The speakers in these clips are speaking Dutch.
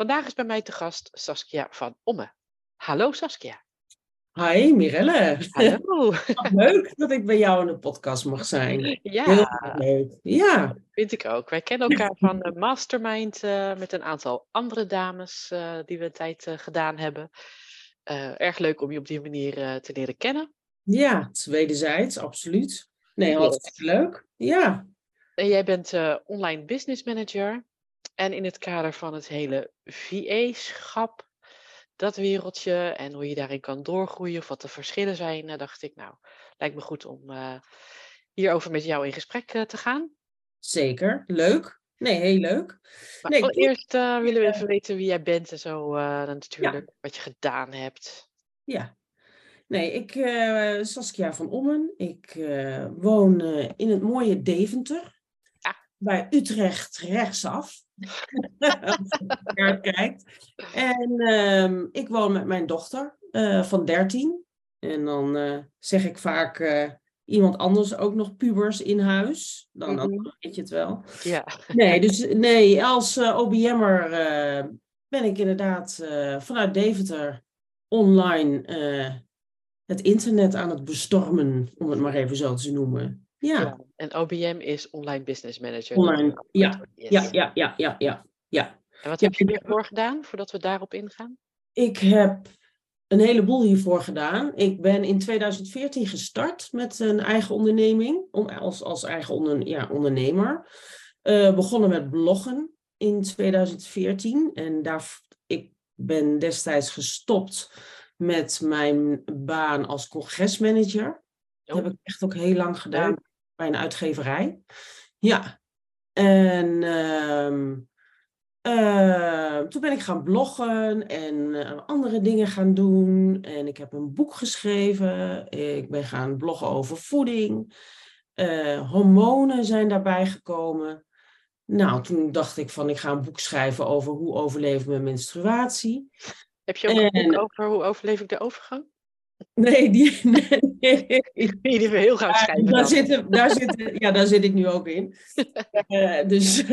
Vandaag is bij mij te gast Saskia van Omme. Hallo Saskia. Hi Mirelle. Hallo. Wat leuk dat ik bij jou in de podcast mag zijn. Heel Ja, leuk. Ja, vind ik ook. Wij kennen elkaar van de Mastermind eh, met een aantal andere dames eh, die we een tijd eh, gedaan hebben. Erg leuk om je op die manier te leren kennen. ja, wederzijds, absoluut. Nee, hartstikke leuk. Ja, En jij bent online business manager. En in het kader van het hele VA-schap, dat wereldje en hoe je daarin kan doorgroeien of wat de verschillen zijn, eh, dacht ik, nou, lijkt me goed om eh, hierover met jou in gesprek eh, te gaan. zeker. Leuk. Nee, heel leuk. Maar Nee, allereerst willen we even weten wie jij bent en zo dan natuurlijk, wat je gedaan hebt. Ja. Nee, ik, eh Saskia van Ommen. Ik woon in het mooie Deventer. Bij Utrecht rechtsaf. Als je ver kijkt. En ehm, ik woon met mijn dochter eh, van 13. En dan eh, zeg ik vaak eh, iemand anders ook nog pubers in huis. Dan, dan Mhm. weet je het wel. Ja, Nee, dus nee, als OBM'er ben ik inderdaad vanuit Deventer online het internet aan het bestormen, om het maar even zo te noemen. Ja, ja. En OBM is Online Business Manager. Online, ja, Yes. ja, ja, ja, ja, ja, ja. En wat Ja, heb je hiervoor gedaan, voordat we daarop ingaan? Ik heb een heleboel hiervoor gedaan. Ik ben in 2014 gestart met een eigen onderneming, om, als, als eigen onder, ja, ondernemer. Eh, begonnen met bloggen in 2014 en daar, ik ben destijds gestopt met mijn baan als congresmanager. Dat Oh. heb ik echt ook heel lang gedaan bij een uitgeverij. Ja, en ehm, eh, toen ben ik gaan bloggen en eh, andere dingen gaan doen. En ik heb een boek geschreven. Ik ben gaan bloggen over voeding. Eh, hormonen zijn daarbij gekomen. Nou, toen dacht ik van ik ga een boek schrijven over hoe overleven mijn menstruatie. Heb je ook een boek over hoe overleef ik de overgang? Nee, die, nee, Die wil heel graag Ja, schrijven daar, zitten, daar, zitten, ja, daar zit ik nu ook in. Eh, dus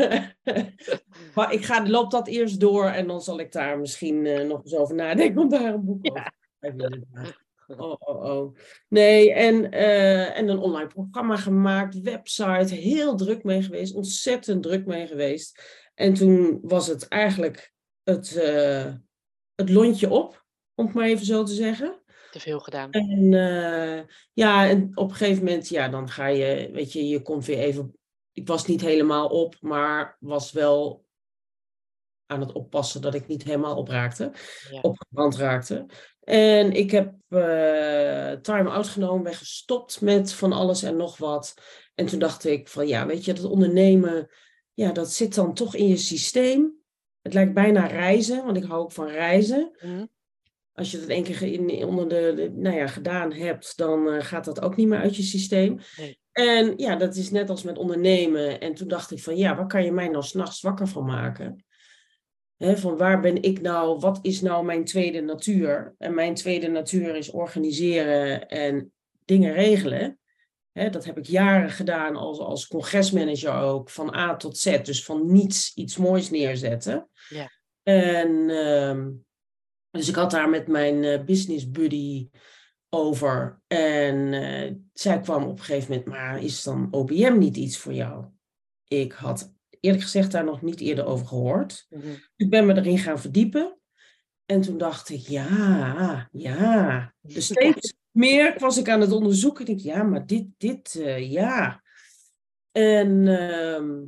maar ik ga, loop dat eerst door en dan zal ik daar misschien eh, nog eens over nadenken om daar een boek over te schrijven. Oh, oh, oh. Nee, en, eh, en een online programma gemaakt, website, heel druk mee geweest, ontzettend druk mee geweest. En toen was het eigenlijk het, eh, het lontje op, om het maar even zo te zeggen. Te veel gedaan. En eh, ja, en op een gegeven moment, ja, dan ga je, weet je, je komt weer even. Ik was niet helemaal op, maar was wel aan het oppassen dat ik niet helemaal opraakte, Ja. opgebrand raakte. En ik heb eh time-out genomen, ben gestopt met van alles en nog wat. En toen dacht ik van, ja, weet je, dat ondernemen, ja, dat zit dan toch in je systeem. Het lijkt bijna reizen, want ik hou ook van reizen Mhm. Als je dat één keer in, onder de, de- nou ja, gedaan hebt, dan eh, gaat dat ook niet meer uit je systeem. Nee. En ja, dat is net als met ondernemen. En toen dacht ik van ja, waar kan je mij nou s'nachts wakker van maken? Van waar ben ik nou, wat is nou mijn tweede natuur? En mijn tweede natuur is organiseren en dingen regelen. Dat heb ik jaren gedaan als, als congresmanager ook, van A tot Z. Dus van niets iets moois neerzetten. Ja. En ehm, dus ik had daar met mijn eh, business buddy over. En eh, zij kwam op een gegeven moment, maar is dan OBM niet iets voor jou? Ik had eerlijk gezegd daar nog niet eerder over gehoord. Mhm. Ik ben me erin gaan verdiepen. En toen dacht ik, ja, ja. Dus steeds meer was ik aan het onderzoeken. Ik dacht, ja, maar dit, dit, eh, ja. En ehm,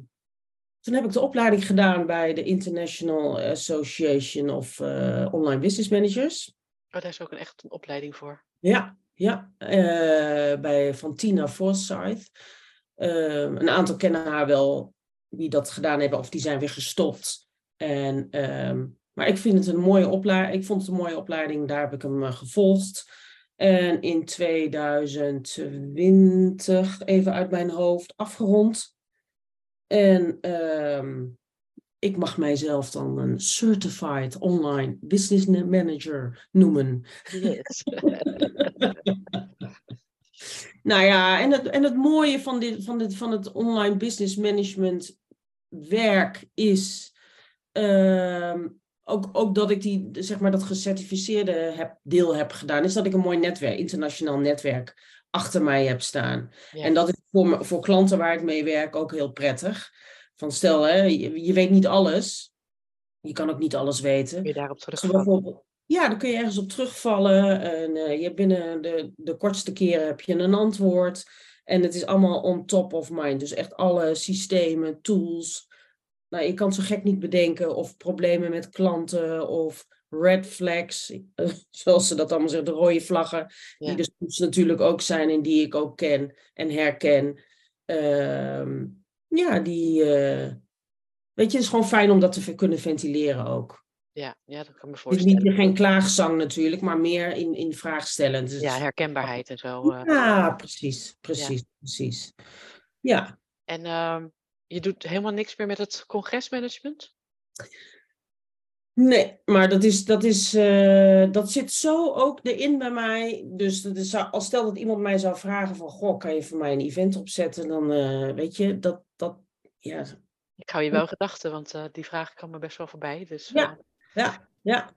toen heb ik de opleiding gedaan bij de International Association of eh, Online Business Managers. Oh, daar is ook een echt een opleiding voor. Ja, ja. eh, bij van Tina Forsyth. Ehm, een aantal kennen haar wel die dat gedaan hebben of die zijn weer gestopt. En ehm, Maar ik vind het een mooie opleiding. Ik vond het een mooie opleiding, daar heb ik hem uh, gevolgd. En in 2020, even uit mijn hoofd, afgerond. En ehm, ik mag mijzelf dan een Certified Online Business Manager noemen. Yes. nou ja, en het, en het mooie van, dit, van, dit, van het online business management werk is ehm, ook, ook dat ik die, zeg maar, dat gecertificeerde heb, deel heb gedaan, is dat ik een mooi netwerk, internationaal netwerk achter mij heb staan. En dat is voor, voor klanten waar ik mee werk ook heel prettig. Van stel, hè, je, je weet niet alles. Je kan ook niet alles weten. Kun je daarop terugvallen? Ja, dan kun je ergens op terugvallen. En uh, je binnen de, de kortste keren heb je een antwoord. En het is allemaal on top of mind. Dus echt alle systemen, tools. Nou, je kan zo gek niet bedenken of problemen met klanten of red flags, eh, zoals ze dat allemaal zeggen, de rode vlaggen, die er soms natuurlijk ook zijn en die ik ook ken en herken. Uh, ja, die, uh, weet je, het is gewoon fijn om dat te kunnen ventileren ook. Ja, ja, dat kan me voorstellen. Het is niet, geen klaagzang natuurlijk, maar meer in, in vraag stellen. Dus ja, herkenbaarheid en zo. Uh, ja, precies, precies, ja. precies. Ja. En uh, je doet helemaal niks meer met het congresmanagement? Nee, maar dat, is, dat, is, uh, dat zit zo ook erin bij mij. Dus dat is, als stel dat iemand mij zou vragen van... Goh, kan je voor mij een event opzetten? Dan uh, weet je, dat... dat ja. Ik hou je wel gedachten, want uh, die vraag kwam me best wel voorbij. Dus, ja, ja, ja.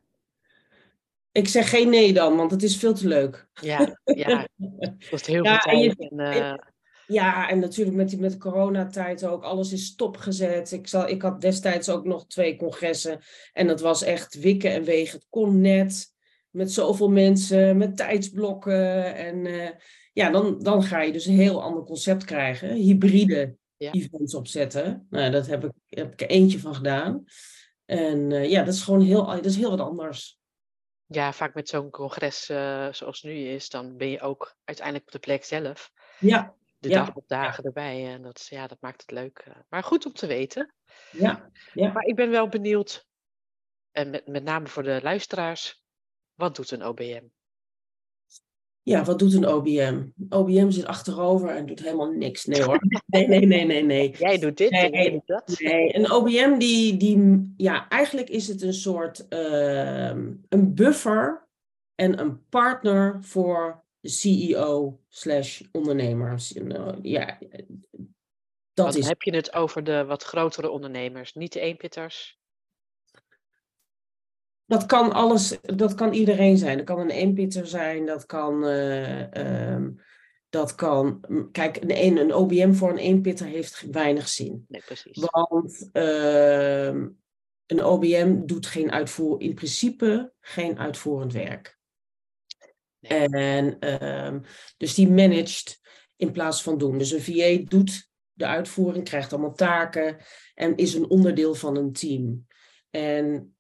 Ik zeg geen nee dan, want het is veel te leuk. Ja, ja. Het kost heel ja, veel tijd. En, en, ja, en natuurlijk met, die, met de coronatijd ook. Alles is stopgezet. Ik, zal, ik had destijds ook nog twee congressen. En dat was echt wikken en wegen. Het kon net. Met zoveel mensen, met tijdsblokken. En uh, ja, dan, dan ga je dus een heel ander concept krijgen. Hybride ja. events opzetten. Nou, dat heb ik, heb ik er eentje van gedaan. En uh, ja, dat is gewoon heel, dat is heel wat anders. Ja, vaak met zo'n congres uh, zoals nu is, dan ben je ook uiteindelijk op de plek zelf. Ja de ja. dag op dagen erbij. En dat, ja, dat maakt het leuk. Eh. Maar goed om te weten. Ja. ja. Maar ik ben wel benieuwd, en met, met name voor de luisteraars, wat doet een OBM? Ja, wat doet een OBM? OBM zit achterover en doet helemaal niks. Nee hoor. Nee, nee, nee, nee. nee. Jij doet dit nee, en jij doet dat. Nee, een OBM die, die ja, eigenlijk is het een soort uh, een buffer en een partner voor CEO slash ondernemer. Ja, dat wat is... heb je het over de wat grotere ondernemers, niet de eenpitters? Dat kan alles, dat kan iedereen zijn. Dat kan een eenpitter zijn, dat kan, uh, um, dat kan, kijk, een, een OBM voor een eenpitter heeft weinig zin. Nee, precies. Want uh, een OBM doet geen uitvoer, in principe geen uitvoerend werk. En um, dus die managt in plaats van doen. Dus een VA doet de uitvoering, krijgt allemaal taken en is een onderdeel van een team. En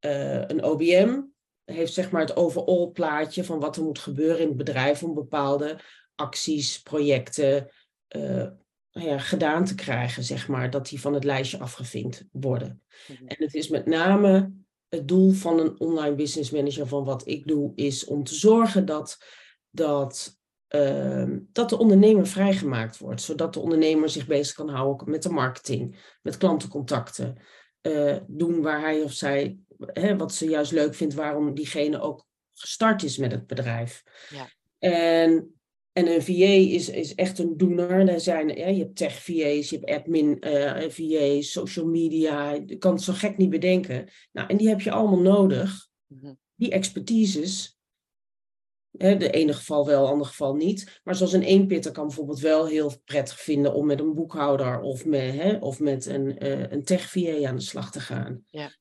uh, een OBM heeft zeg maar het overall plaatje van wat er moet gebeuren in het bedrijf om bepaalde acties, projecten uh, ja, gedaan te krijgen, zeg maar, dat die van het lijstje afgevinkt worden. Mm-hmm. En het is met name het doel van een online business manager van wat ik doe, is om te zorgen dat, dat, uh, dat de ondernemer vrijgemaakt wordt. Zodat de ondernemer zich bezig kan houden met de marketing, met klantencontacten. Uh, doen waar hij of zij, hè, wat ze juist leuk vindt, waarom diegene ook gestart is met het bedrijf. Ja. En en een VA is, is echt een doener. Er zijn, ja, je hebt tech VA's, je hebt admin uh, eh, social media. Je kan het zo gek niet bedenken. Nou, en die heb je allemaal nodig. Mhm. Die expertises. Hè, de ene geval wel, de andere geval niet. Maar zoals een eenpitter kan bijvoorbeeld wel heel prettig vinden om met een boekhouder of met, hè, of met een, uh, een tech VA aan de slag te gaan. Ja.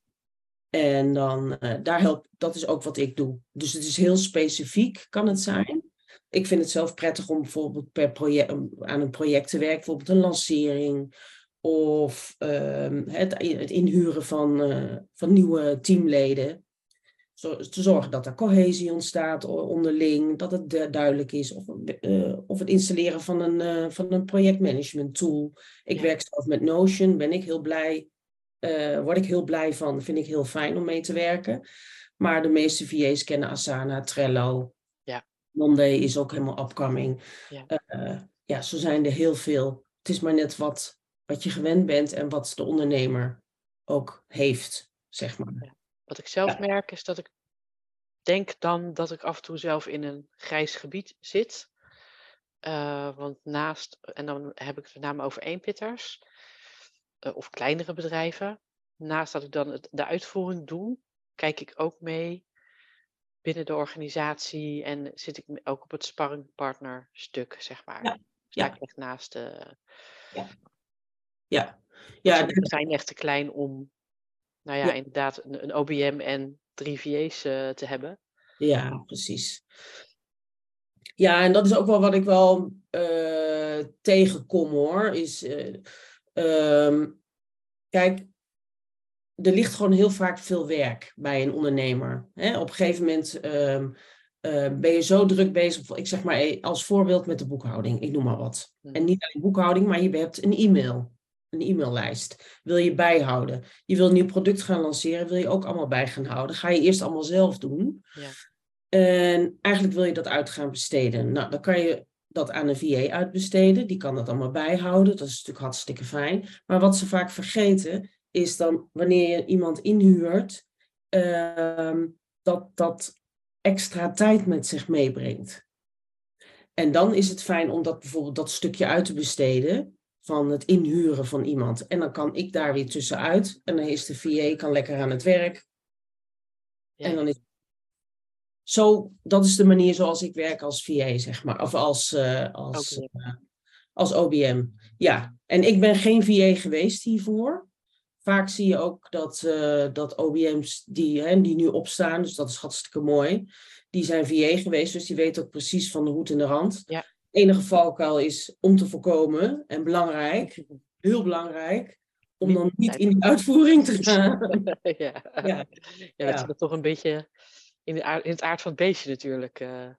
En dan, uh, daar helpt, dat is ook wat ik doe. Dus het is heel specifiek, kan het zijn. Ik vind het zelf prettig om bijvoorbeeld per project, aan een project te werken, bijvoorbeeld een lancering of uh, het, het, inhuren van, uh, van nieuwe teamleden. Zo, te zorgen dat er cohesie ontstaat onderling, dat het duidelijk is. Of, uh, of het installeren van een, uh, van een projectmanagement tool. Ik werk zelf met Notion, ben ik heel blij eh, word ik heel blij van. Vind ik heel fijn om mee te werken. Maar de meeste VA's kennen Asana, Trello. Monday is ook helemaal upcoming. Ja. Eh, ja, zo zijn er heel veel. Het is maar net wat, wat je gewend bent en wat de ondernemer ook heeft, zeg maar. Wat ik zelf Ja. merk is dat ik denk dan dat ik af en toe zelf in een grijs gebied zit. Eh, want naast, en dan heb ik het met name over eenpitters eh, of kleinere bedrijven. Naast dat ik dan het, de uitvoering doe, kijk ik ook mee binnen de organisatie en zit ik ook op het sparringpartner stuk, zeg maar. Ja, Sta ja. ik echt naast de. Ja, want ja, sommige d- zijn echt te klein om, nou ja, Ja. inderdaad, een, een OBM en drie VA's eh, te hebben. ja, precies. Ja, en dat is ook wel wat ik wel eh, tegenkom hoor. Is, eh, ehm, kijk, er ligt gewoon heel vaak veel werk bij een ondernemer. Hè? Op een gegeven moment ehm, eh, ben je zo druk bezig, ik zeg maar eh, als voorbeeld met de boekhouding, ik noem maar wat. En Mhm. niet alleen boekhouding, maar je hebt een e-mail, een e-maillijst. Wil je bijhouden? Je wil een nieuw product gaan lanceren, wil je ook allemaal bij gaan houden. Ga je eerst allemaal zelf doen. Ja. En eigenlijk wil je dat uit gaan besteden. Nou, dan kan je dat aan een VA uitbesteden. Die kan dat allemaal bijhouden. Dat is natuurlijk hartstikke fijn. Maar wat ze vaak vergeten, is dan wanneer je iemand inhuurt, ehm, dat dat extra tijd met zich meebrengt. En dan is het fijn om dat bijvoorbeeld dat stukje uit te besteden van het inhuren van iemand. En dan kan ik daar weer tussenuit. En dan is de VA kan lekker aan het werk. Ja. En dan is zo, dat is de manier zoals ik werk als VA, zeg maar. Of als, eh, als, eh, als OBM. Ja, en ik ben geen VA geweest hiervoor. Vaak zie je ook dat, eh, dat OBM's die, hè, die nu opstaan, dus dat is hartstikke mooi, die zijn VA geweest, dus die weten ook precies van de hoed en de rand. Ja. Enige valkuil is om te voorkomen, en belangrijk, heel belangrijk, om dan niet in die uitvoering te gaan. ja. Ja. ja, dat zit er toch een beetje in, de aard, in het aard van het beestje natuurlijk. eh.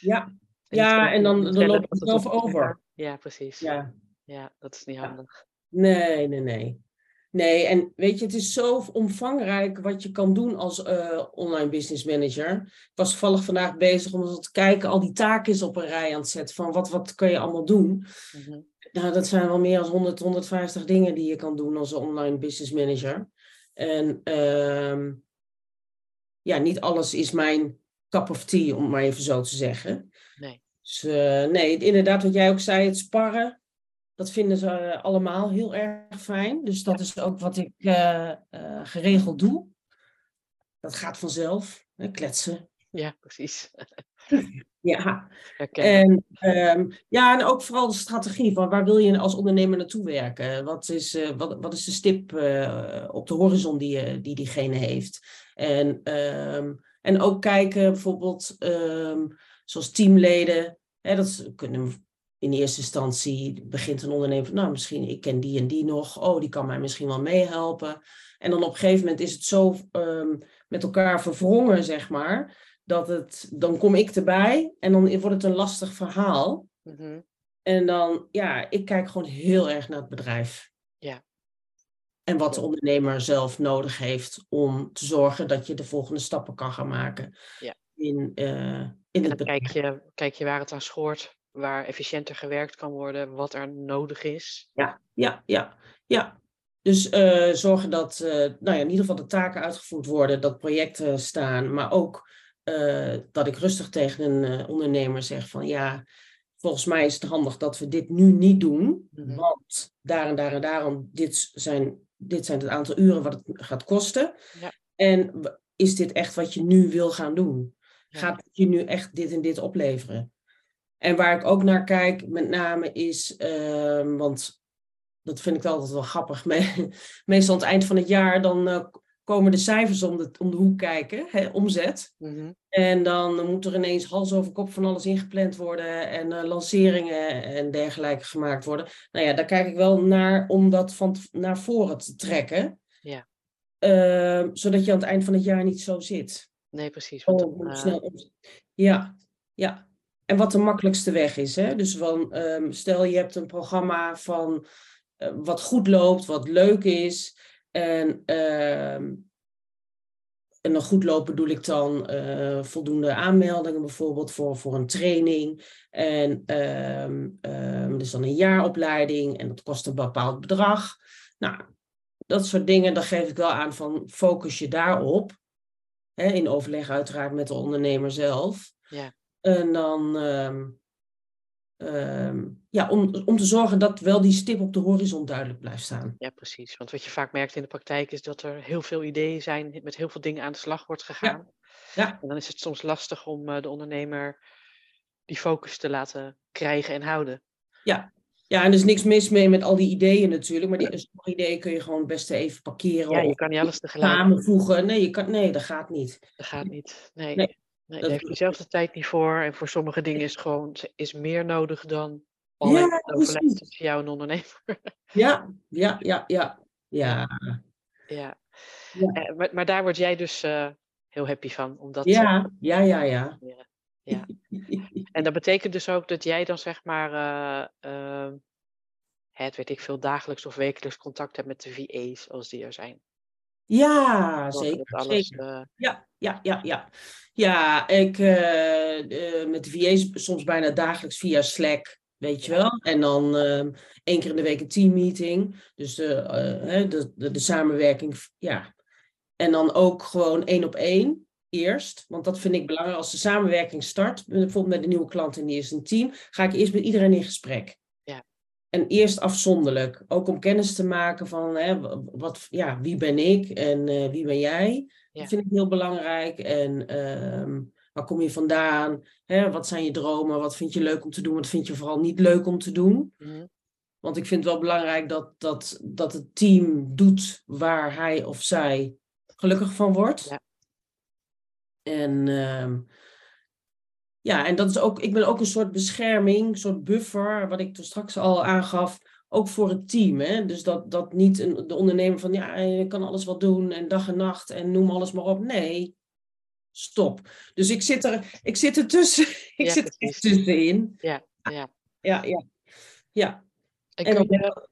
Ja, En Ja, en dan- dan stellen loop je dat het zelf over. Ja, precies. Ja. ja. dat is niet handig. Nee, nee, nee. Nee, en weet je, het is zo omvangrijk wat je kan doen als eh, online business manager. Ik was toevallig vandaag bezig om eens te kijken, al die taken is op een rij aan het zetten van wat, wat kun je allemaal doen. Mhm. Nou, dat zijn wel meer dan 100, 150 dingen die je kan doen als online business manager. En ehm, ja, niet alles is mijn cup of tea, om het maar even zo te zeggen. Nee. Dus eh, nee, inderdaad, wat jij ook zei, het sparren, dat vinden ze eh, allemaal heel erg fijn. Dus dat is ook wat ik eh, eh, geregeld doe. Dat gaat vanzelf, hè, kletsen. Ja, precies. Ja, Herkennen. en, ehm, ja, en ook vooral de strategie van waar wil je als ondernemer naartoe werken? Wat is, wat, wat is de stip op de horizon die, die diegene heeft? En, ehm, en ook kijken bijvoorbeeld, ehm, zoals teamleden, hè, dat kunnen in eerste instantie begint een ondernemer van, nou misschien ik ken die en die nog, oh die kan mij misschien wel meehelpen. En dan op een gegeven moment is het zo ehm, met elkaar verwrongen, zeg maar, dat het, dan kom ik erbij en dan wordt het een lastig verhaal. Mhm. En dan, ja, ik kijk gewoon heel erg naar het bedrijf. Ja. En wat de ondernemer zelf nodig heeft om te zorgen dat je de volgende stappen kan gaan maken. Ja. In, eh, in En het bedrijf. kijk je, kijk je waar het aan schoort, waar efficiënter gewerkt kan worden, wat er nodig is. Ja, ja, ja, ja. Dus eh, zorgen dat eh, nou ja, in ieder geval de taken uitgevoerd worden, dat projecten staan, maar ook eh, dat ik rustig tegen een ondernemer zeg van ja, volgens mij is het handig dat we dit nu niet doen, Mhm. want daar en daar en daarom, dit zijn, dit zijn het aantal uren wat het gaat kosten. Ja. En is dit echt wat je nu wil gaan doen? Ja. Gaat je nu echt dit en dit opleveren? En waar ik ook naar kijk, met name is, ehm, want dat vind ik altijd wel grappig. Me- Meestal aan het eind van het jaar, dan eh, komen de cijfers om de, om de hoek kijken, hè, omzet. Mhm. En dan moet er ineens hals over kop van alles ingepland worden en eh, lanceringen en dergelijke gemaakt worden. Nou ja, daar kijk ik wel naar om dat van naar voren te trekken. Ja. Ehm, zodat je aan het eind van het jaar niet zo zit. Nee, precies. Want Oh, dan, eh, snel Ja, ja. En wat de makkelijkste weg is. Hè? Dus van, ehm, stel je hebt een programma van eh, wat goed loopt, wat leuk is. En, ehm, en dan goed lopen bedoel ik dan eh, voldoende aanmeldingen bijvoorbeeld voor, voor een training. En ehm, dus dan een jaaropleiding en dat kost een bepaald bedrag. Nou, dat soort dingen, daar geef ik wel aan van focus je daarop. Hè, in overleg uiteraard met de ondernemer zelf. Ja. En dan, ehm, ehm, ja, om, om te zorgen dat wel die stip op de horizon duidelijk blijft staan. Ja, precies. Want wat je vaak merkt in de praktijk is dat er heel veel ideeën zijn, met heel veel dingen aan de slag wordt gegaan. Ja. En dan is het soms lastig om eh, de ondernemer die focus te laten krijgen en houden. Ja, ja, en er is niks mis mee met al die ideeën natuurlijk. Maar die sommige ideeën kun je gewoon het beste even parkeren. Ja, je kan niet alles tegelijk. samenvoegen. Nee, je kan, nee, dat gaat niet. Dat gaat niet. Nee. Nee, Nee, dat daar heb je zelf de tijd niet voor. En voor sommige dingen is gewoon is meer nodig dan alleen Ja, overleg tussen jou en de ondernemer. Ja, ja, ja, ja. Ja, Ja. Ja. Eh, maar, maar daar word jij dus eh, heel happy van. Omdat, ja, ja, ja, ja. ja. En dat betekent dus ook dat jij dan zeg maar, ehm, het weet ik veel, dagelijks of wekelijks contact hebt met de VA's als die er zijn. Ja, zeker. alles, zeker. eh, Ja, ja, ja, ja. Ja, ik eh, eh, met de VA's soms bijna dagelijks via Slack, weet je wel. En dan ehm één keer in de week een teammeeting. Dus de, de, de, de samenwerking, ja. En dan ook gewoon één op één eerst. Want dat vind ik belangrijk. Als de samenwerking start, bijvoorbeeld met een nieuwe klant en die is een team, ga ik eerst met iedereen in gesprek. En eerst afzonderlijk. Ook om kennis te maken van hè, wat, ja, wie ben ik en eh, wie ben jij. Ja. Dat vind ik heel belangrijk. En ehm, waar kom je vandaan? Hè, wat zijn je dromen? Wat vind je leuk om te doen? Wat vind je vooral niet leuk om te doen? mhm. Want ik vind het wel belangrijk dat, dat, dat het team doet waar hij of zij gelukkig van wordt. Ja. En, ehm, ja, en dat is ook, ik ben ook een soort bescherming, een soort buffer, wat ik toen straks al aangaf, ook voor het team. Hè? Dus dat, dat niet een, de ondernemer van, ja, je kan alles wel doen en dag en nacht en noem alles maar op. Nee, stop. Dus ik zit er, ik zit er tussen, ik Ja, zit er tussenin. Ja, ja. Ja, ja. Ja, En En kun je,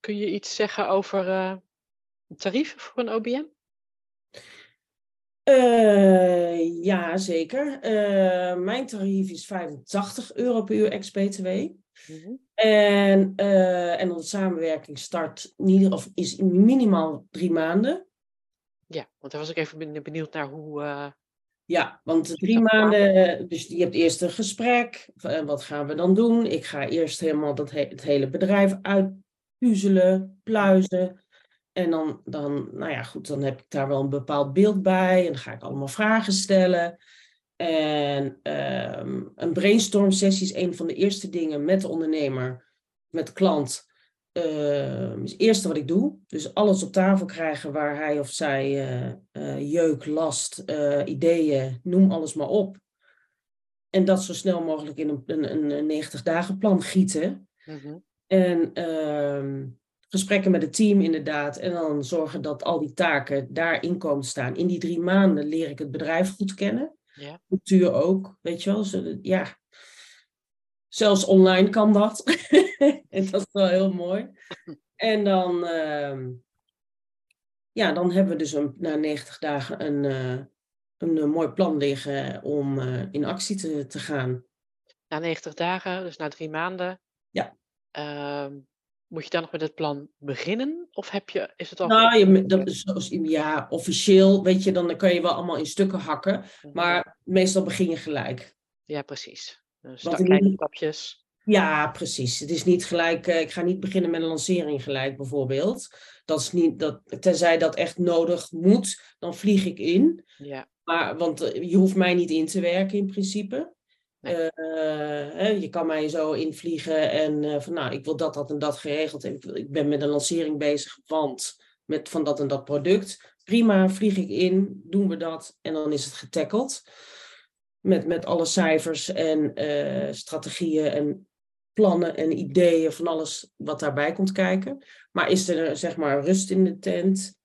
kun je iets zeggen over eh, tarieven voor een OBM? Eh, ja, zeker. Eh, mijn tarief is 85 euro per uur ex-BTW. Mhm. En, eh, en onze samenwerking start niet, of is minimaal drie maanden. Ja, want daar was ik even ben- benieuwd naar hoe. Ja, want drie maanden, dus je hebt eerst een gesprek. wat gaan we dan doen? Ik ga eerst helemaal dat he- het hele bedrijf uitpuzzelen, pluizen. En dan, dan, nou ja, goed, dan heb ik daar wel een bepaald beeld bij. En dan ga ik allemaal vragen stellen. En ehm, een brainstorm sessie is een van de eerste dingen met de ondernemer, met de klant. Ehm, is het eerste wat ik doe. Dus alles op tafel krijgen waar hij of zij eh, jeuk, last, eh, ideeën, noem alles maar op. En dat zo snel mogelijk in een, een, een 90 dagen plan gieten. mhm. En ehm, gesprekken met het team inderdaad. En dan zorgen dat al die taken daarin komen te staan. In die drie maanden leer ik het bedrijf goed kennen. Ja. Cultuur ook, weet je wel. Zo, ja. Zelfs online kan dat. en dat is wel heel mooi. En dan, ehm, ja, dan hebben we dus een, na 90 dagen een, eh, een, eh, mooi plan liggen om eh, in actie te, te gaan. Na 90 dagen, dus na drie maanden. Ja. Moet je dan nog met het plan beginnen? Of heb je, is het al. Nou, je, dat is zoals, ja, officieel, weet je, dan kan je wel allemaal in stukken hakken. Mhm. Maar meestal begin je gelijk. Ja, precies. Dus dan kleine stapjes. Ja, precies. Het is niet gelijk, eh, ik ga niet beginnen met een lancering gelijk bijvoorbeeld. Dat is niet, dat, tenzij dat echt nodig moet, dan vlieg ik in. Ja, Maar, want eh, je hoeft mij niet in te werken in principe. Eh, je kan mij zo invliegen en eh, van nou, ik wil dat, dat en dat geregeld. Ik, ik ben met een lancering bezig, want met van dat en dat product. Prima, vlieg ik in, doen we dat en dan is het getackeld. Met, met alle cijfers en eh, strategieën en plannen en ideeën van alles wat daarbij komt kijken. Maar is er zeg maar rust in de tent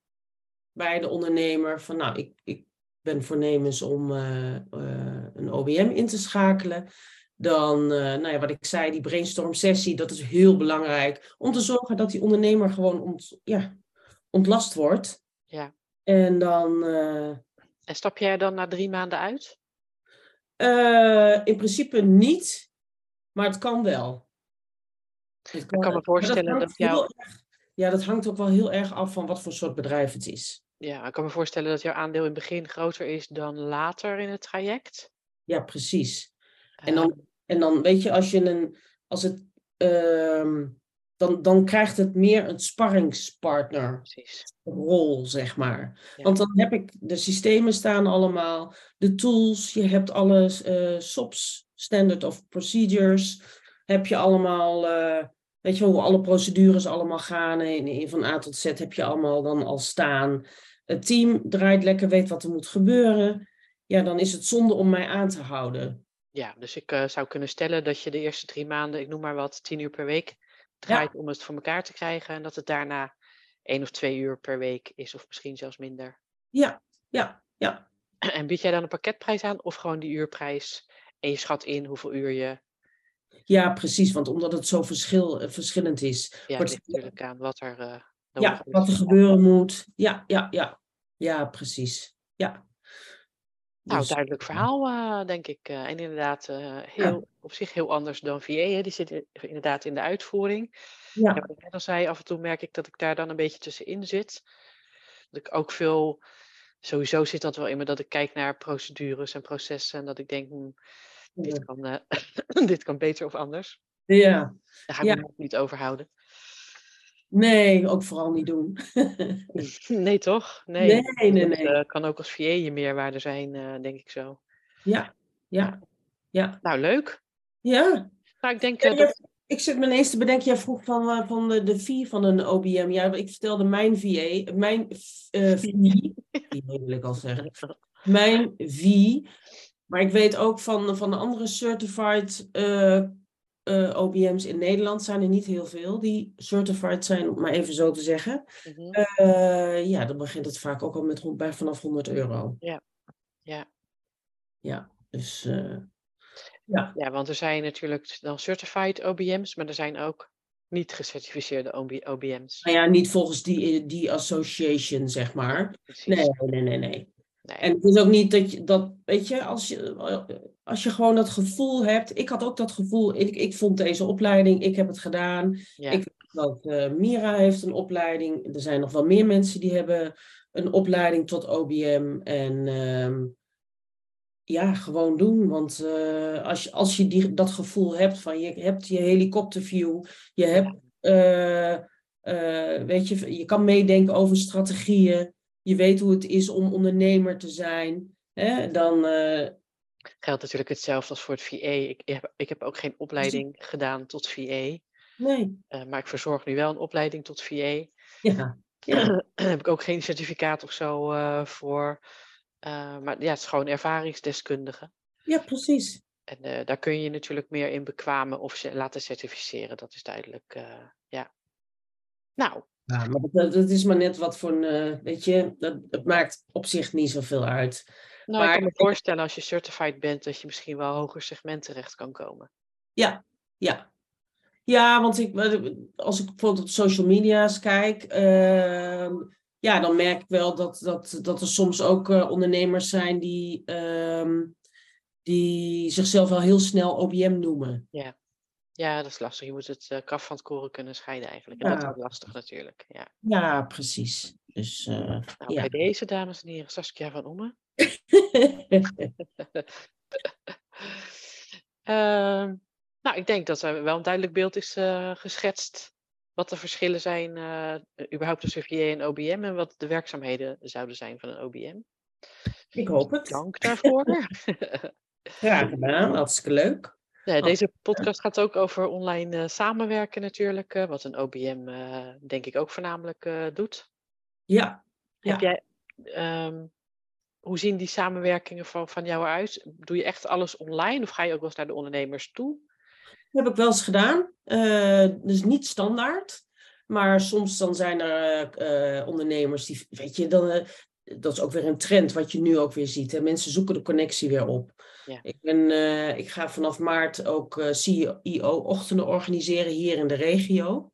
bij de ondernemer van nou, ik, ik ben voornemens om eh, eh, een OBM in te schakelen. Dan, eh, nou ja, wat ik zei, die brainstorm sessie, dat is heel belangrijk. Om te zorgen dat die ondernemer gewoon ont, ja, ontlast wordt. Ja. En dan, En stap jij dan na drie maanden uit? in principe niet, maar het kan wel. Het kan me maar voorstellen hangt dat jou- erg- ja, dat hangt ook wel heel erg af van wat voor soort bedrijf het is. Ja, ik kan me voorstellen dat jouw aandeel in het begin groter is dan later in het traject. Ja, precies. En dan, en dan weet je, als je een, als het, ehm, dan, dan krijgt het meer een sparringspartner precies. rol, zeg maar. Ja. Want dan heb ik, de systemen staan allemaal, de tools, je hebt alles, eh SOPs, Standard of Procedures, heb je allemaal, eh, weet je wel, hoe alle procedures allemaal gaan, in, in van A tot Z heb je allemaal dan al staan. Het team draait lekker, weet wat er moet gebeuren. Ja, dan is het zonde om mij aan te houden. Ja, dus ik eh, zou kunnen stellen dat je de eerste drie maanden, ik noem maar wat, tien uur per week draait om het voor elkaar te krijgen. En dat het daarna één of twee uur per week is, of misschien zelfs minder. Ja, ja, ja. En bied jij dan een pakketprijs aan of gewoon die uurprijs? En je schat in hoeveel uur je. Ja, precies, want omdat het zo verschil, eh, verschillend is. Ja, het Wordt- natuurlijk aan wat er. eh Ja, wat er gebeuren moet. Ja, ja, ja. Ja, precies. Ja. Nou, Dus- duidelijk verhaal, eh, denk ik. eh, en inderdaad, eh, heel, op zich heel anders dan VA. Hè. Die zit inderdaad in de uitvoering. Ja, Ja, wat ik net al zei, af en toe merk ik dat ik daar dan een beetje tussenin zit. Dat ik ook veel, sowieso zit dat wel in me, dat ik kijk naar procedures en processen. En dat ik denk, hm, dit, kan, dit kan beter of anders. ja. Daar ga ik Ja. me niet over houden. Nee, ook vooral niet doen. Nee, toch? Nee, Nee, nee, dat, eh, kan ook als VA je meerwaarde zijn, eh, denk ik zo. Ja, ja, ja. Nou, leuk. Ja. Nou, ik denk eh, dat... Ik zit me ineens te bedenken, jij vroeg van, van de, de fee van een OBM. Ja, ik vertelde mijn VA, mijn eh fee, die wil ik al zeggen. Mijn fee. Maar ik weet ook van, van de andere certified eh, OBM's in Nederland zijn er niet heel veel die certified zijn, om maar even zo te zeggen. Mhm. Eh, ja, dan begint het vaak ook al met rond bij vanaf 100 euro. Ja. Ja. Ja, dus eh, Ja, want er zijn natuurlijk dan certified OBM's, maar er zijn ook niet gecertificeerde OB OBM's. nou ja, niet volgens die, die association, zeg maar. Precies. Nee, nee, nee, nee. Nee. En het is ook niet dat je dat, weet je, als je, als je gewoon dat gevoel hebt. Ik had ook dat gevoel, ik, ik vond deze opleiding, ik heb het gedaan. ja. Ik weet dat eh, Mira heeft een opleiding. Er zijn nog wel meer mensen die hebben een opleiding tot OBM. En ehm, ja, gewoon doen. Want eh, als je, als je die, dat gevoel hebt van je hebt je helikopterview, je hebt, eh, weet je, je kan meedenken over strategieën. Je weet hoe het is om ondernemer te zijn. Hè? Dan, eh, Geldt natuurlijk hetzelfde als voor het VA. Ik heb, ik heb ook geen opleiding gedaan tot VA, nee, eh, maar ik verzorg nu wel een opleiding tot VA. ja, ja, Daar heb ik ook geen certificaat of zo eh, voor. Maar ja, het is gewoon ervaringsdeskundige. ja, precies. En daar kun je natuurlijk meer in bekwamen of ze laten certificeren. Dat is duidelijk. ja. Nou, Ja, maar dat, dat is maar net wat voor een, eh, weet je, dat, het maakt op zich niet zoveel uit. nou ik Maar kan me ik- voorstellen als je certified bent dat je misschien wel hoger segment terecht kan komen. Ja, ja. Ja, want ik, als ik bijvoorbeeld op social media's kijk, ehm, ja, dan merk ik wel dat, dat, dat er soms ook eh, ondernemers zijn die, ehm, die zichzelf wel heel snel OBM noemen. Ja, dat is lastig. Je moet het eh, kaf van het koren kunnen scheiden eigenlijk. En dat Ja. is lastig natuurlijk. Ja. Ja, precies. Dus, eh, Nou, ja. bij deze, dames en heren, Saskia van Omme. Ehm, nou, ik denk dat er wel een duidelijk beeld is eh, geschetst. Wat de verschillen zijn, überhaupt tussen VA en OBM en wat de werkzaamheden zouden zijn van een OBM. ik hoop het. Dank daarvoor. Graag gedaan, hartstikke leuk. Ja, deze podcast gaat ook over online eh, samenwerken natuurlijk. eh, wat een OBM eh, denk ik ook voornamelijk doet. Ja, Heb Ja. jij, ehm, hoe zien die samenwerkingen van, van jou eruit? Doe je echt alles online of ga je ook wel eens naar de ondernemers toe? Dat heb ik wel eens gedaan. Dus niet standaard. Maar soms dan zijn er ondernemers die, weet je, dan, dat is ook weer een trend wat je nu ook weer ziet. Hè? Mensen zoeken de connectie weer op. Ja. Ik, ben, eh, ik ga vanaf maart ook eh, CEO-ochtenden organiseren hier in de regio.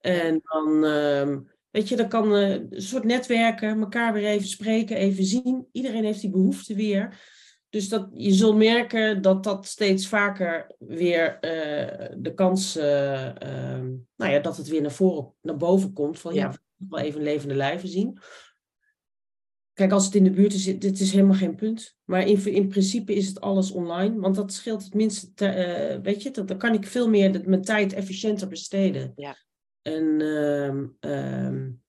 En dan, ehm, weet je, dat kan eh, een soort netwerken, elkaar weer even spreken, even zien. Iedereen heeft die behoefte weer. Dus dat, je zult merken dat dat steeds vaker weer de kans, ehm, nou ja, dat het weer naar voren, naar boven komt. Van ja, ja wel even levende lijven zien. Kijk, als het in de buurt is, dit is helemaal geen punt. Maar in, in principe is het alles online, want dat scheelt het minste, uh, weet je, dat, dan kan ik veel meer mijn tijd efficiënter besteden. Ja. En um,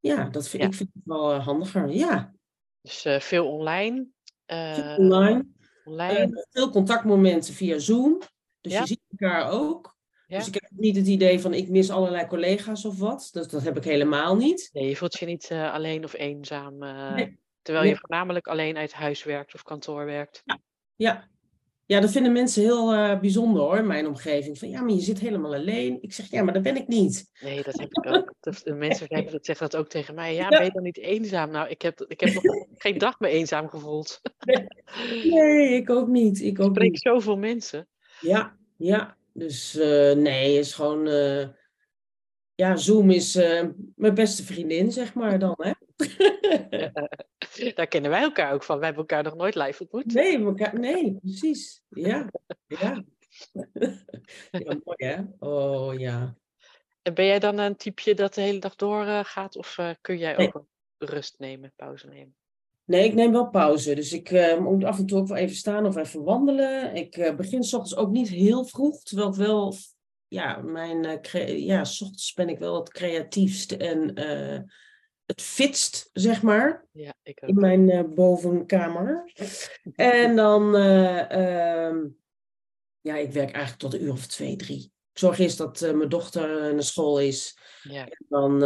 ja, dat vind, ik vind het wel handiger, ja. Dus uh, veel online. Uh, online. online. veel contactmomenten via Zoom. Dus je ziet elkaar ook. Dus ik heb niet het idee van ik mis allerlei collega's of wat. Dat, dat heb ik helemaal niet. Nee, je voelt je niet uh, alleen of eenzaam. Uh, nee. Terwijl je voornamelijk alleen uit huis werkt of kantoor werkt. Ja, ja. ja dat vinden mensen heel uh, bijzonder hoor, in mijn omgeving. Van ja, maar je zit helemaal alleen. Ik zeg ja, maar dat ben ik niet. Nee, dat heb ik ook. De mensen dat zeggen dat ook tegen mij. Ja, ben je dan niet eenzaam? Nou, ik heb, ik heb nog geen dag meer eenzaam gevoeld. Nee, nee ik ook niet. Ik, ook ik spreek niet. zoveel mensen. Ja, ja. Dus uh, nee, is gewoon. Uh, ja, Zoom is uh, mijn beste vriendin, zeg maar dan, hè? daar kennen wij elkaar ook van. Wij hebben elkaar nog nooit live ontmoet. Nee, elkaar, nee precies. Ja, ja. ja, mooi hè? Oh ja. En ben jij dan een typeje dat de hele dag doorgaat? gaat of kun jij ook nee. rust nemen, pauze nemen? Nee, ik neem wel pauze. Dus ik uh, moet af en toe ook wel even staan of even wandelen. Ik uh, begin s ochtends ook niet heel vroeg, terwijl ik wel, ja, mijn, uh, ja, s ochtends ben ik wel het creatiefst en het fitst, zeg maar. Ja, ik ook. In mijn bovenkamer. en dan, ehm, ja, ik werk eigenlijk tot een uur of twee, drie. Ik zorg eerst dat mijn dochter naar school is. Ja. En dan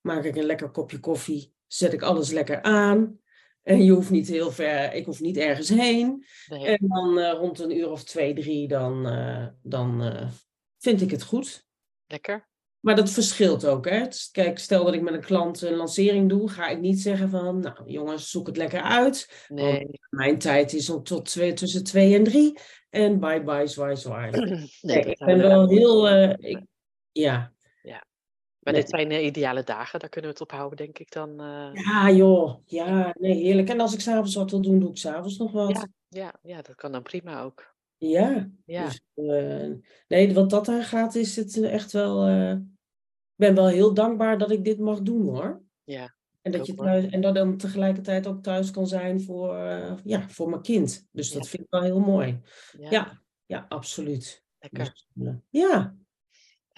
maak ik een lekker kopje koffie zet ik alles lekker aan. En je hoeft niet heel ver, ik hoef niet ergens heen. Nee. En dan uh, rond een uur of twee, drie, dan, uh, dan uh, vind ik het goed. Lekker. Maar dat verschilt ook. Hè? Kijk, stel dat ik met een klant een lancering doe, ga ik niet zeggen van, nou jongens, zoek het lekker uit. Nee. Want mijn tijd is om tot twee, tussen twee en drie. En bye bye, zwaai, zwaai. Nee, nee ik ben wel heel, ik, ja, maar nee. dit zijn uh, ideale dagen, daar kunnen we het op houden, denk ik dan. Uh... Ja, joh. Ja, nee, heerlijk. En als ik s'avonds wat wil doen, doe ik s'avonds nog wat. Ja, ja, ja, dat kan dan prima ook. Ja. ja. Dus, uh, nee, wat dat aan gaat, is het echt wel... Ik ben wel heel dankbaar dat ik dit mag doen, hoor. Ja. En dat, je thuis, en dat dan tegelijkertijd ook thuis kan zijn voor, ja, voor mijn kind. Dus dat ja. vind ik wel heel mooi. Ja, ja, ja absoluut. Lekker. Dus, ja.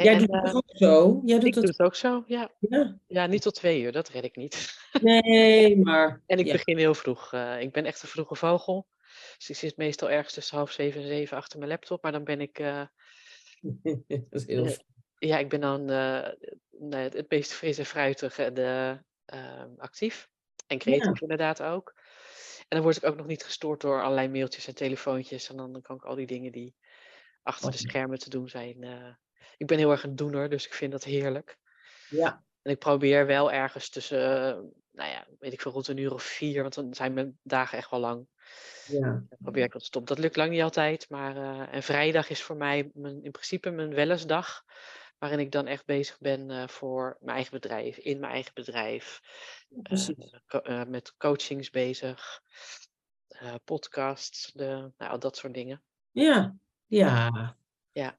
Jij en, doet het ook zo. Jij doet ik het... doe het ook zo, ja. ja. Ja, niet tot twee uur, dat red ik niet. Nee, maar... en ik ja. begin heel vroeg. Uh, ik ben echt een vroege vogel. Dus ik zit meestal ergens tussen half zeven en zeven achter mijn laptop. Maar dan ben ik... Uh, dat is heel uh, Ja, ik ben dan nee, het meest fris en fruitig en ehm, actief. En creatief ja. inderdaad ook. En dan word ik ook nog niet gestoord door allerlei mailtjes en telefoontjes. En dan, dan kan ik al die dingen die achter de schermen te doen zijn ik ben heel erg een doener, dus ik vind dat heerlijk. Ja. En ik probeer wel ergens tussen, uh, nou ja, weet ik veel, rond een uur of vier, want dan zijn mijn dagen echt wel lang. Ja. Dan probeer ik dat te stoppen. Dat lukt lang niet altijd, maar uh, en vrijdag is voor mij mijn, in principe mijn wellensdag, waarin ik dan echt bezig ben uh, voor mijn eigen bedrijf, in mijn eigen bedrijf, co met coachings bezig, podcasts, de, nou, dat soort dingen. Ja, ja. Ja.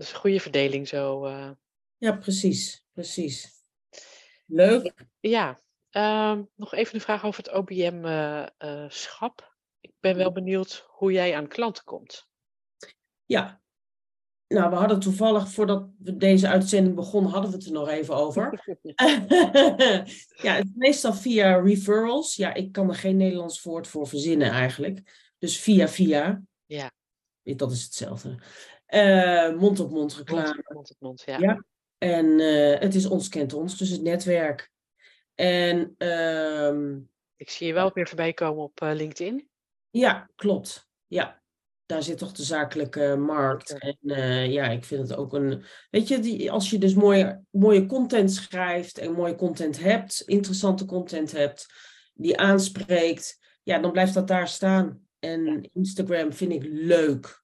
Dus een goede verdeling zo. Uh... Ja, precies. Precies. Leuk. Ja. Uh, nog even een vraag over het OBM-schap. Uh, ik ben wel benieuwd hoe jij aan klanten komt. Ja. Nou, we hadden toevallig, voordat we deze uitzending begonnen, hadden we het er nog even over. ja, het is meestal via referrals. Ja, ik kan er geen Nederlands woord voor verzinnen eigenlijk. Dus via via. Ja. Dat is hetzelfde. Mond-op-mond reclame. Mond op mond, ja. ja. En uh, het is ons kent ons, dus het netwerk. En uh, ik zie je wel weer voorbij komen op uh, LinkedIn. Ja, klopt. Ja, daar zit toch de zakelijke markt. En ja, ik vind het ook een. Weet je, die, als je dus mooie, mooie content schrijft en mooie content hebt, interessante content hebt, die aanspreekt, ja, dan blijft dat daar staan. En. Instagram vind ik leuk.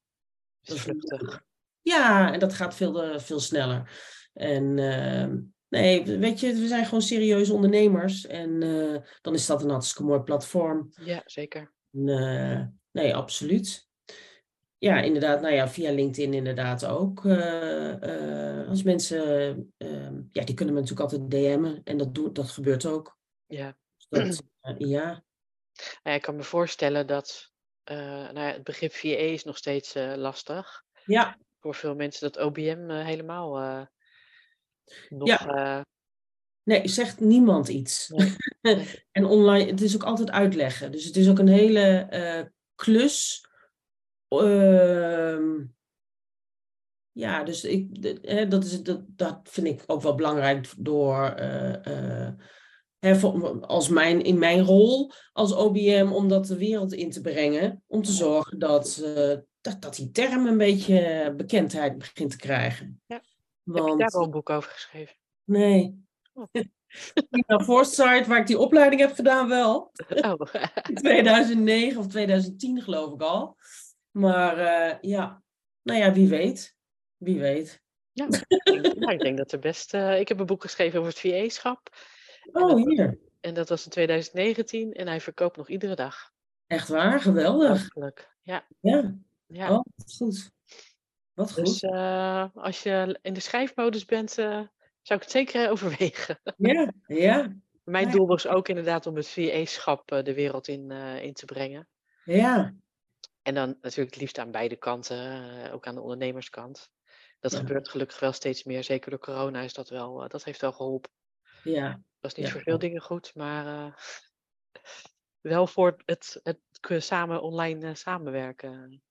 Dat is vluchtig. Ja, en dat gaat veel, uh, veel sneller. En uh, Nee, weet je, we zijn gewoon serieuze ondernemers. En eh, dan is dat een hartstikke mooi platform. Ja, zeker. En, eh, nee, absoluut. Ja, inderdaad. Nou ja, via LinkedIn inderdaad ook. Eh, eh, als mensen, ehm, ja, die kunnen me natuurlijk altijd DM'en. En dat, doet, dat gebeurt ook. Ja. Dus dat, eh, ja, Nou ja, ik kan me voorstellen dat eh, nou ja, het begrip VA is nog steeds eh, lastig. ja, Voor veel mensen dat OBM eh, helemaal eh, nog... Ja. eh, nee, zegt niemand iets. Nee, nee. en online, het is ook altijd uitleggen. Dus het is ook een hele eh, klus. Ehm, ja, dus ik, dat, is, dat, dat vind ik ook wel belangrijk door, eh, als mijn, in mijn rol als OBM, om dat de wereld in te brengen. Om te zorgen dat, eh, dat, dat die term een beetje bekendheid begint te krijgen. Ja. Heb je daar al een boek over geschreven? nee. Oh. Prima Foresight, waar ik die opleiding heb gedaan, wel. Oh, In 2009 of 2010 geloof ik al. Maar eh, ja, nou ja, wie weet. Wie weet. ja. Ik denk, nou, ik denk dat er best... eh, ik heb een boek geschreven over het VA-schap. Oh, dat- hier. En dat was in 2019 en hij verkoopt nog iedere dag. Echt waar, geweldig. Ja, Ja, ja. oh, wat goed. Wat goed. Dus als je in de schrijfmodus bent, eh, zou ik het zeker eh, overwegen. Ja, ja, Mijn Ja. doel was ook inderdaad om het VA-schap eh, de wereld in, in te brengen. ja. En dan natuurlijk het liefst aan beide kanten, ook aan de ondernemerskant. Dat Ja. gebeurt gelukkig wel steeds meer. Zeker door corona is dat wel, dat heeft wel geholpen. Ja, Dat is niet Ja. voor veel dingen goed, maar eh, wel voor het, het kunnen samen online eh, samenwerken.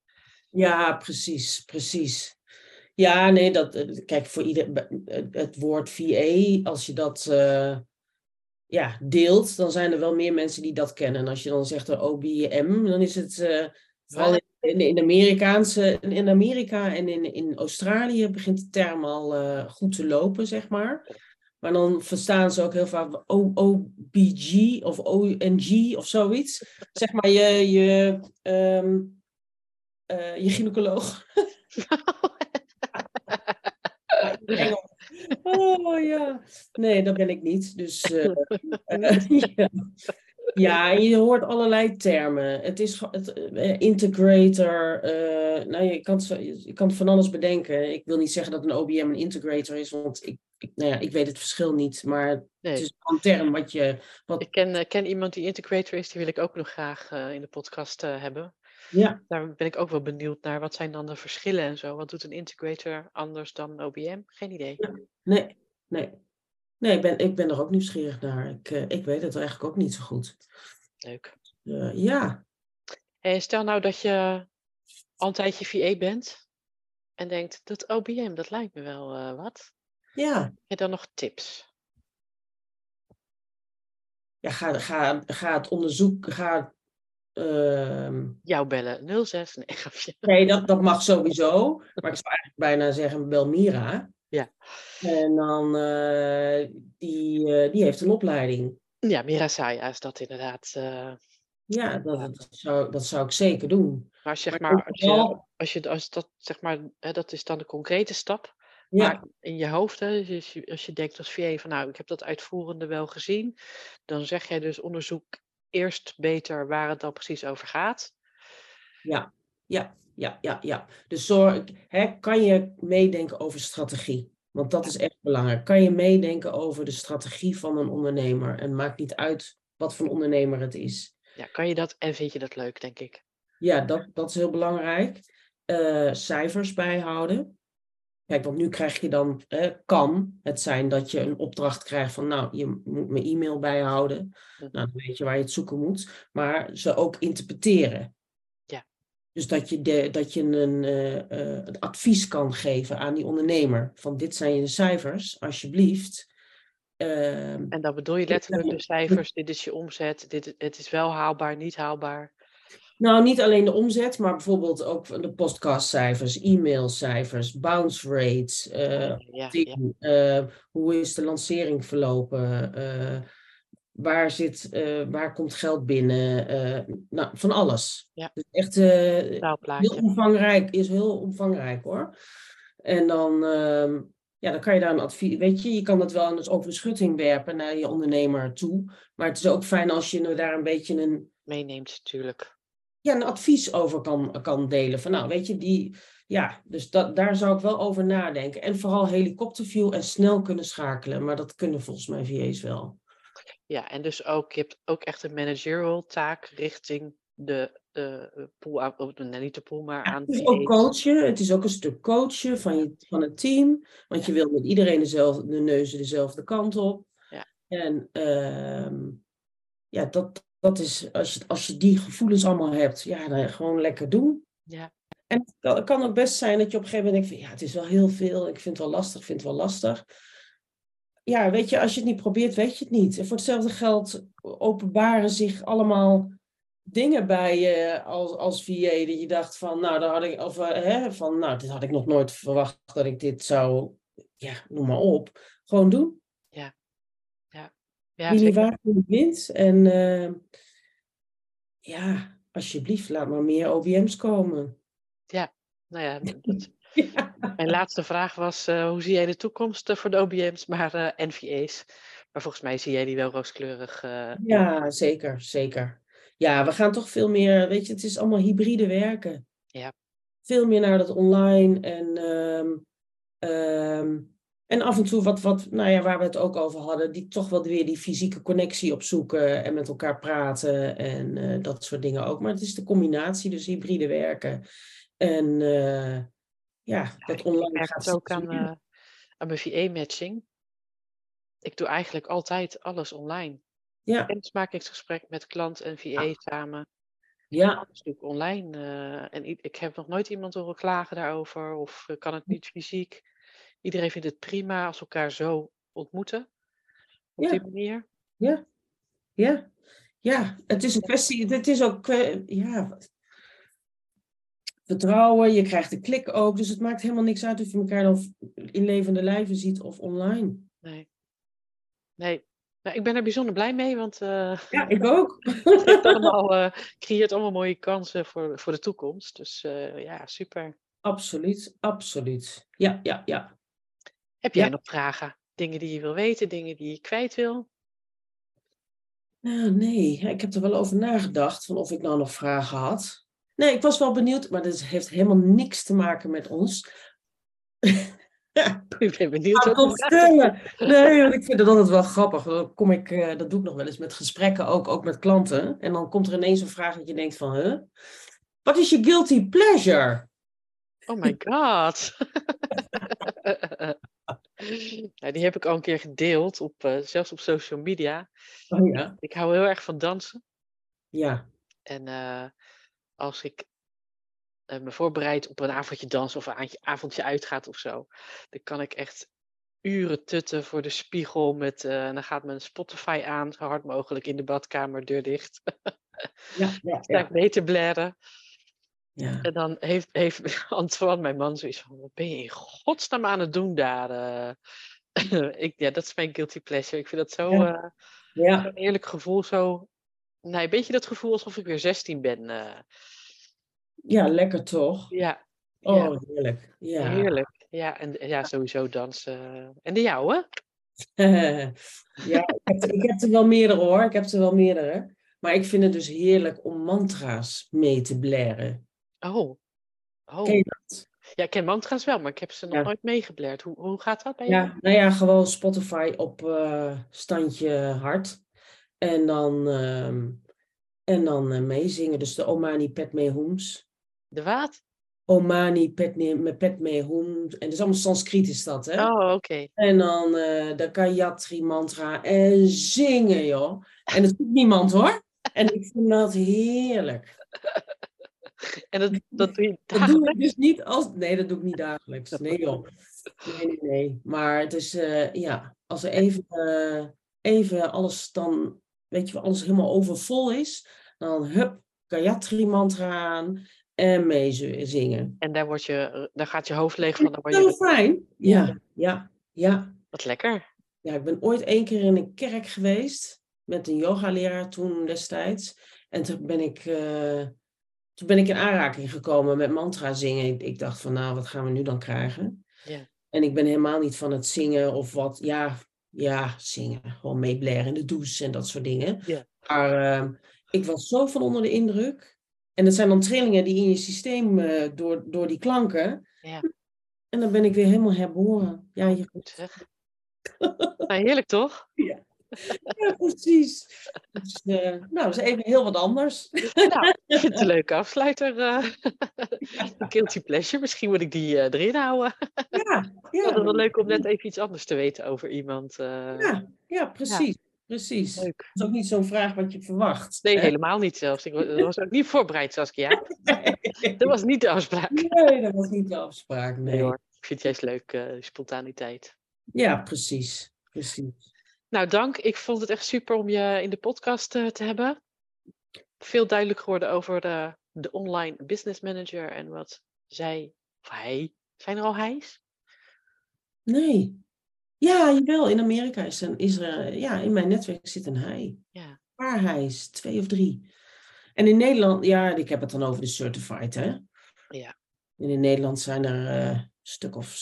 ja, precies, precies. Ja, nee, dat, eh, kijk, voor ieder, het- woord VA, als je dat ja, deelt, dan zijn er wel meer mensen die dat kennen. En als je dan zegt de OBM, dan is het vooral in, in, de Amerikaanse, in Amerika en in, in Australië begint de term al goed te lopen, zeg maar. Maar dan verstaan ze ook heel vaak OBG of ONG of zoiets. Zeg maar je, je, ehm, eh, je gynaecoloog. Oh ja. Nee, dat ben ik niet. Dus ja. Ja, je hoort allerlei termen. Het is het, eh, integrator. eh, nou, je kan, je kan het van alles bedenken. Ik wil niet zeggen dat een OBM een integrator is, want ik, ik, nou ja, ik weet het verschil niet. Maar het is een term wat je. Wat, ik ken, eh, ken iemand die integrator is, die wil ik ook nog graag in de podcast hebben. ja, Daar ben ik ook wel benieuwd naar. Wat zijn dan de verschillen en zo? Wat doet een integrator anders dan een OBM? Geen idee. nee, nee. Nee, ik ben, ik ben er ook nieuwsgierig naar. Ik, eh, ik weet het eigenlijk ook niet zo goed. Leuk. Eh, ja, En stel nou dat je al een tijdje VA bent en denkt, dat OBM, dat lijkt me wel eh, wat. ja. Heb je dan nog tips? ja ga, ga, ga het onderzoek. Ga, ehm, Jou bellen, 06, nee, grapje. nee, dat, dat mag sowieso. Maar ik zou eigenlijk bijna zeggen: bel Mira. Ja. En dan, eh, die, eh, die heeft een opleiding. Ja, Mirasaya is dat inderdaad. eh, Ja, dat, zou, dat zou ik zeker doen. maar zeg Maar maar, als je, als je, als dat, zeg maar, hè, dat is dan de concrete stap. Ja, Maar in je hoofd, hè, dus als je, als je denkt als VA van nou, ik heb dat uitvoerende wel gezien, dan zeg jij dus onderzoek eerst beter waar het dan precies over gaat. ja, ja, ja, ja, ja. Dus zorg, hè, kan je meedenken over strategie? Want dat is echt belangrijk. Kan je meedenken over de strategie van een ondernemer? En maakt niet uit wat voor ondernemer het is. Ja, kan je dat en vind je dat leuk, denk ik. Ja, dat, dat is heel belangrijk. Eh, cijfers bijhouden. Kijk, want nu krijg je dan, eh, kan het zijn dat je een opdracht krijgt van, nou, je moet mijn e-mail bijhouden. Nou, dan weet je waar je het zoeken moet. Maar ze ook interpreteren. Dus dat je, de, dat je een, eh, eh, een advies kan geven aan die ondernemer. Van dit zijn je cijfers, alsjeblieft. Ehm, En dan bedoel je letterlijk de cijfers, dit is je omzet, dit, het is wel haalbaar, niet haalbaar. Nou, niet alleen de omzet, maar bijvoorbeeld ook de podcastcijfers, e-mailcijfers, bounce rates. ja, ja, ding, eh, hoe is de lancering verlopen? Waar, zit, eh, waar komt geld binnen? eh, nou, van alles. Ja. Dus echt eh, heel omvangrijk, is heel omvangrijk hoor. En dan, ehm, ja, dan kan je daar een advies, weet je, je kan dat wel eens over de schutting werpen naar je ondernemer toe. Maar het is ook fijn als je daar een beetje een, Meeneemt natuurlijk. ja, een advies over kan, kan delen. Van nou, weet je, die, ja, dus dat, daar zou ik wel over nadenken. En vooral helikopterview en snel kunnen schakelen. Maar dat kunnen volgens mij VA's wel. Ja, en dus ook, je hebt ook echt een managerial taak richting de, de pool, aan, of, nee, niet de pool, maar aan Het is ook coachen. Het is ook een stuk coachen van, je, van het team. Want je wil met iedereen dezelfde, de neuzen dezelfde kant op. Ja. En ehm, ja, dat, dat is, als je, als je die gevoelens allemaal hebt, ja, dan gewoon lekker doen. Ja. En het kan, het kan ook best zijn dat je op een gegeven moment denkt van, ja, het is wel heel veel. Ik vind het wel lastig, ik vind het wel lastig. Ja, weet je, als je het niet probeert, weet je het niet. En voor hetzelfde geld openbaren zich allemaal dingen bij je als, als VA dat je dacht van, nou, daar had ik, of, eh, hè, van, nou, dit had ik nog nooit verwacht dat ik dit zou, ja, noem maar op. Gewoon doen. Ja, Wie niet zeker. waard wie niet wint. En eh, ja, alsjeblieft, laat maar meer OBM's komen. Nou ja, dat, Ja. mijn laatste vraag was, eh, hoe zie jij de toekomst eh, voor de OBM's, maar eh NVA's? Maar volgens mij zie jij die wel rooskleurig. Ja, zeker, zeker. Ja, we gaan toch veel meer, weet je, het is allemaal hybride werken. Ja. Veel meer naar dat online en, ehm, ehm, en af en toe wat, wat, nou ja, waar we het ook over hadden, die toch wel weer die fysieke connectie opzoeken en met elkaar praten en dat soort dingen ook. Maar het is de combinatie, dus hybride werken. En ja, dat ik online merk gaat het ook aan, eh, aan mijn VA-matching. Ik doe eigenlijk altijd alles online. Ja, Kennismakingsgesprek met klant en VA samen. ja, Alles doe ik online. eh, en ik heb nog nooit iemand horen klagen daarover. Of eh, kan het niet fysiek. Iedereen vindt het prima als we elkaar zo ontmoeten. Op Ja. die manier. Ja, ja, ja. Het is een kwestie, het is ook, ja, vertrouwen, je krijgt de klik ook, dus het maakt helemaal niks uit of je elkaar dan in levende lijven ziet of online. Nee. Nee. Nou, ik ben er bijzonder blij mee, want eh Ja, ik ook. het allemaal, eh, creëert allemaal mooie kansen voor, voor de toekomst. Dus eh, ja, super. Absoluut, absoluut. Ja, ja, ja. Heb jij Ja. nog vragen? Dingen die je wil weten, dingen die je kwijt wil? Nou, nee, ik heb er wel over nagedacht, van of ik nou nog vragen had. Nee, ik was wel benieuwd, maar dat heeft helemaal niks te maken met ons. Ik ben benieuwd. wat. Nee, want ik vind het altijd wel grappig. Dan kom ik, eh, dat doe ik nog wel eens met gesprekken, ook, ook met klanten. En dan komt er ineens een vraag dat je denkt van, huh? Wat is je guilty pleasure? Oh my god. nou, die heb ik al een keer gedeeld, op, eh, zelfs op social media. Oh ja. Ik hou heel erg van dansen. Ja, En eh, als ik eh, me voorbereid op een avondje dansen of een avondje uitgaat of zo, dan kan ik echt uren tutten voor de spiegel met, eh, dan gaat mijn Spotify aan, zo hard mogelijk in de badkamer, deur dicht. ja, ja. Sta ja, ik mee te blaren. ja. En dan heeft, heeft Antoine, mijn man, zoiets van, wat ben je in godsnaam aan het doen daar? eh?" ik, ja, dat is mijn guilty pleasure. Ik vind dat zo, Ja. ja. zo'n eerlijk gevoel, zo... Nee, een beetje dat gevoel alsof ik weer 16 ben. eh. Ja, lekker toch? ja, Oh, ja, heerlijk. Ja. heerlijk. Ja, en ja, sowieso dansen. En de jouwe? ja, ik heb, er- ik heb er wel meerdere hoor. Ik heb er wel meerdere. Maar ik vind het dus heerlijk om mantra's mee te blaren. Oh. oh. Ken je dat? Ja, ik ken mantra's wel, maar ik heb ze nog Ja. nooit meegeblerd. Hoe, hoe gaat dat bij jou? Ja, nou ja, gewoon Spotify op eh, standje hard. En dan, ehm, en dan eh, meezingen. Dus de Omani Padme Hums. De wat? Omani Padme, Padme Hum. En dat is allemaal Sanskriet is dat, hè? Oh, oké. En dan eh, de Gayatri mantra. En zingen, joh. En het doet niemand, hoor. En ik vind dat heerlijk. En dat, dat doe je Dat doe ik dagelijks? dus niet als... Nee, dat doe ik niet dagelijks. Nee, joh. Nee, nee, nee. Maar het is, eh, ja, als er even, even alles dan, weet je wel, alles helemaal overvol is, dan hup, Gayatri mantra aan en meezingen. En daar, word je, daar gaat je hoofd leeg van. Dan word je fijn. Ja, ja, ja. wat lekker. Ja, ik ben ooit één keer in een kerk geweest met een yogaleraar toen destijds. En toen ben ik, eh, toen ben ik in aanraking gekomen met mantra zingen. Ik, ik dacht van, nou, wat gaan we nu dan krijgen? Ja. En ik ben helemaal niet van het zingen of wat. Ja, ja zingen. Gewoon meeblaren in de douche en dat soort dingen. Ja. Maar ehm, ik was zo van onder de indruk. En dat zijn dan trillingen die in je systeem eh, door, door die klanken. Ja. En dan ben ik weer helemaal herboren. Ja, je Goed zeg. Nou, heerlijk toch? Ja, precies. Dus, eh, nou, dat is even heel wat anders. Nou, ik vind het een leuke afsluiter. eh Een guilty pleasure. Misschien moet ik die eh, erin houden. Ja, ja, het wel leuk om net even iets anders te weten over iemand. ja, ja precies. precies. Leuk. Dat is ook niet zo'n vraag wat je verwacht. Nee, hè? helemaal niet zelfs. Ik was ook niet voorbereid, Saskia. Dat was niet de afspraak. Nee, dat was niet de afspraak. Nee Nee. hoor. Ik vind het juist leuk, spontaniteit. Ja, precies. precies. Nou, dank. Ik vond het echt super om je in de podcast eh, te hebben. Veel duidelijk geworden over de, de online business manager en wat zij of hij. Zijn er al hij's? Nee. Ja, jawel. In Amerika is, een, is er, eh, ja, in mijn netwerk zit een hij. Ja. Een paar hij's, twee of drie. En in Nederland, ja, ik heb het dan over de certified, hè. Ja. En in Nederland zijn er eh, een stuk of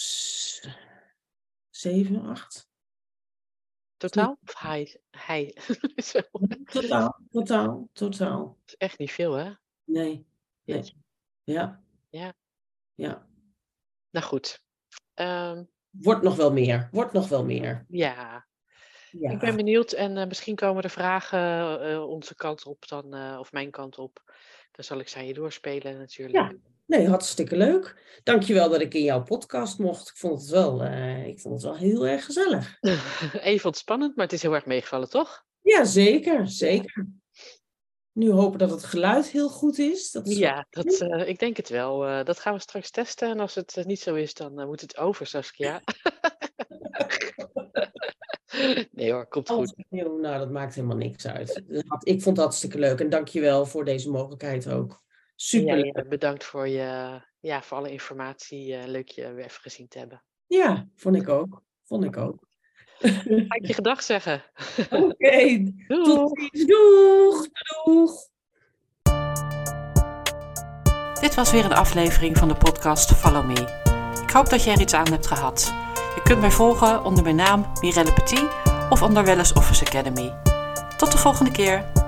zeven, acht. Totaal? Of hij? Hij. Totaal, totaal, totaal. Dat is echt niet veel, hè? Nee. Ja. Ja. Ja. Nou goed. Ehm, Wordt nog wel meer. Wordt nog wel meer. ja, Ja. ik ben benieuwd en eh, misschien komen er vragen eh, onze kant op dan, eh, of mijn kant op. Dan zal ik ze aan je doorspelen natuurlijk. Nee, hartstikke leuk. Dankjewel dat ik in jouw podcast mocht. Ik vond het wel, eh, ik vond het wel heel erg gezellig. Even wat spannend, maar het is heel erg meegevallen, toch? Ja, zeker, zeker. Nu hopen dat het geluid heel goed is. Dat is Ja, dat, eh, ik denk het wel. Eh, dat gaan we straks testen. En als het niet zo is, dan moet het over, Saskia. nee hoor, komt goed. Nou, dat maakt helemaal niks uit. Ik vond het hartstikke leuk en dankjewel voor deze mogelijkheid ook. Super bedankt voor, je, ja, voor alle informatie. Eh, leuk je weer even gezien te hebben. Ja, vond ik ook. Vond ik ook. Ga ik je gedag zeggen. Oké, tot ziens. Doeg, doeg. Dit was weer een aflevering van de podcast Follow Me. Ik hoop dat jij er iets aan hebt gehad. Je kunt mij volgen onder mijn naam Mirelle Petit of onder Wellness Office Academy. Tot de volgende keer.